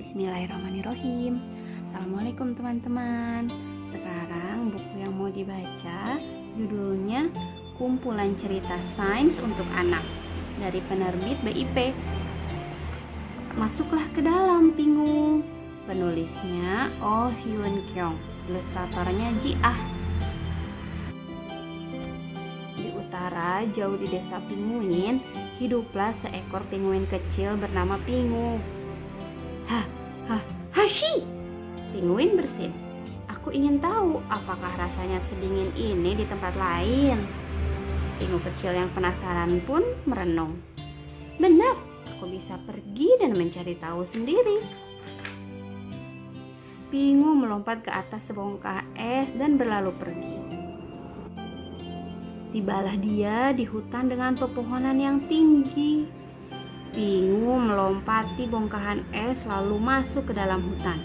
Bismillahirrahmanirrahim. Assalamualaikum teman-teman. Sekarang buku yang mau dibaca Judulnya Kumpulan Cerita Sains untuk Anak Dari penerbit BIP Masuklah ke dalam Pingu. Penulisnya Oh Hyun Kyung Ilustratornya Ji Ah. Di utara jauh di desa Pinguin Hiduplah seekor penguin kecil bernama Pingu Bersin. Aku ingin tahu apakah rasanya sedingin ini di tempat lain. Pingu kecil yang penasaran pun merenung. Benar, aku bisa pergi dan mencari tahu sendiri. Pingu melompat ke atas sebongkah es dan berlalu pergi. Tibalah dia di hutan dengan pepohonan yang tinggi. Pingu melompati bongkahan es lalu masuk ke dalam hutan.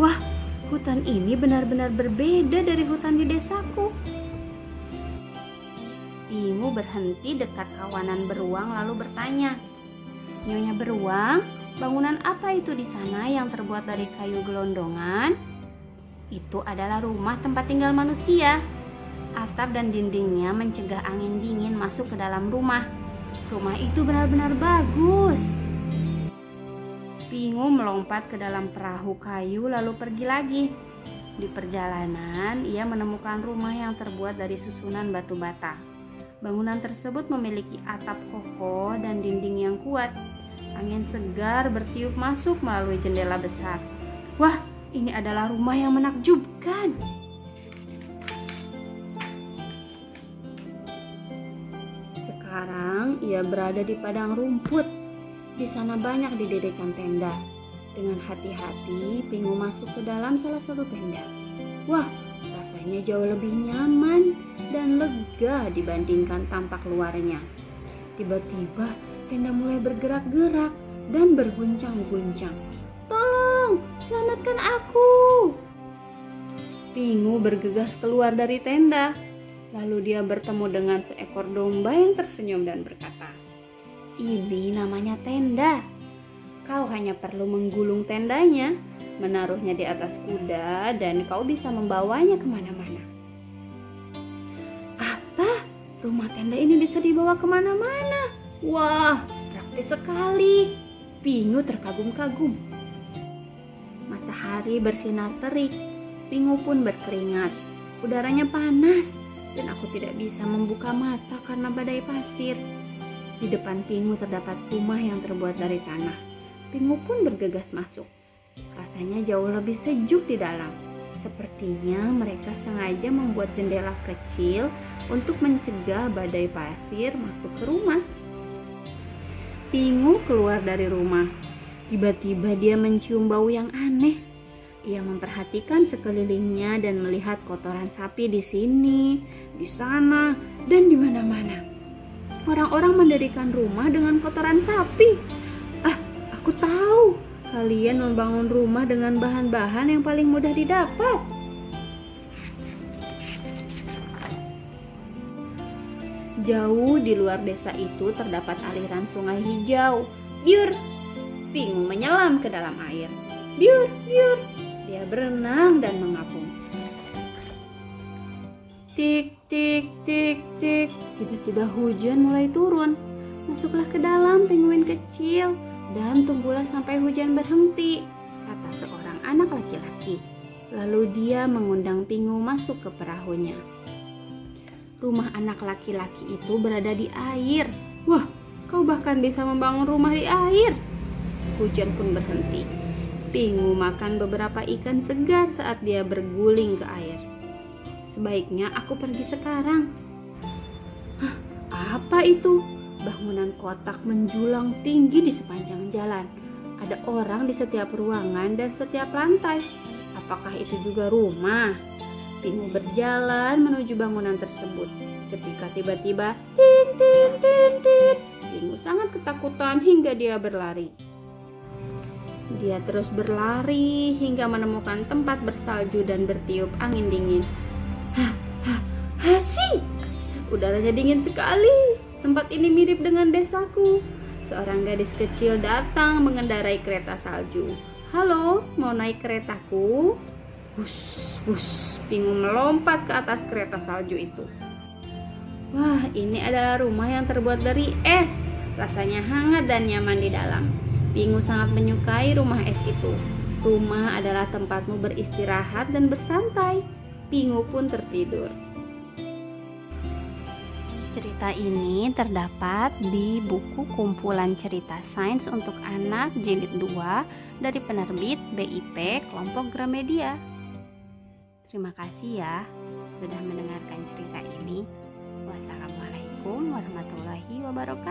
Wah, hutan ini benar-benar berbeda dari hutan di desaku. Pingu berhenti dekat kawanan beruang lalu bertanya, Nyonya beruang, bangunan apa itu di sana yang terbuat dari kayu gelondongan? Itu adalah rumah tempat tinggal manusia. Atap dan dindingnya mencegah angin dingin masuk ke dalam rumah. Rumah itu benar-benar bagus. Pingu melompat ke dalam perahu kayu lalu pergi lagi. Di perjalanan, ia menemukan rumah yang terbuat dari susunan batu bata. Bangunan tersebut memiliki atap kokoh dan dinding yang kuat. Angin segar bertiup masuk melalui jendela besar. Wah, ini adalah rumah yang menakjubkan. Sekarang ia berada di padang rumput. Di sana banyak didirikan tenda. Dengan hati-hati, Pingu masuk ke dalam salah satu tenda. Wah, rasanya jauh lebih nyaman dan lega dibandingkan tampak luarnya. Tiba-tiba, tenda mulai bergerak-gerak dan berguncang-guncang. Tolong, selamatkan aku! Pingu bergegas keluar dari tenda. Lalu dia bertemu dengan seekor domba yang tersenyum dan berkata, "Ini namanya tenda. Kau hanya perlu menggulung tendanya, menaruhnya di atas kuda, dan kau bisa membawanya ke mana-mana." Apa? Rumah tenda ini bisa dibawa ke mana-mana? Wah, praktis sekali. Pingu terkagum-kagum. Matahari bersinar terik. Pingu pun berkeringat. Udaranya panas dan aku tidak bisa membuka mata karena badai pasir. Di depan Pingu terdapat rumah yang terbuat dari tanah. Pingu pun bergegas masuk. Rasanya jauh lebih sejuk di dalam. Sepertinya mereka sengaja membuat jendela kecil untuk mencegah badai pasir masuk ke rumah. Pingu keluar dari rumah. Tiba-tiba dia mencium bau yang aneh ia memperhatikan sekelilingnya dan melihat kotoran sapi di sini, di sana, dan di mana-mana. Orang-orang mendirikan rumah dengan kotoran sapi. Ah, aku tahu. Kalian membangun rumah dengan bahan-bahan yang paling mudah didapat. Jauh di luar desa itu terdapat aliran sungai hijau. Biur! Pingu menyelam ke dalam air. Biur, biur, dia berenang dan mengapung. Tik, tik, tik, tik. Tiba-tiba hujan mulai turun. Masuklah ke dalam penguin kecil dan tunggulah sampai hujan berhenti, kata seorang anak laki-laki. Lalu dia mengundang Pingu masuk ke perahunya. Rumah anak laki-laki itu berada di air. Wah, kau bahkan bisa membangun rumah di air. Hujan pun berhenti. Pingu makan beberapa ikan segar saat dia berguling ke air. Sebaiknya aku pergi sekarang. Apa itu? Bangunan kotak menjulang tinggi di sepanjang jalan. Ada orang di setiap ruangan dan setiap lantai. Apakah itu juga rumah? Pingu berjalan menuju bangunan tersebut. Ketika tiba-tiba, tin tin tin tin, Pingu sangat ketakutan hingga dia berlari. Dia terus berlari hingga menemukan tempat bersalju dan bertiup angin dingin. Hah, hah, hasi! Udaranya dingin sekali. Tempat ini mirip dengan desaku. Seorang gadis kecil datang mengendarai kereta salju. Halo, mau naik keretaku? Bus, bus, Pingu melompat ke atas kereta salju itu. Wah, ini adalah rumah yang terbuat dari es. Rasanya hangat dan nyaman di dalam. Pingu sangat menyukai rumah es itu. Rumah adalah tempatmu beristirahat dan bersantai. Pingu pun tertidur. Cerita ini terdapat di buku kumpulan cerita sains untuk anak jilid 2 dari penerbit BIP Kelompok Gramedia. Terima kasih ya sudah mendengarkan cerita ini. Wassalamualaikum warahmatullahi wabarakatuh.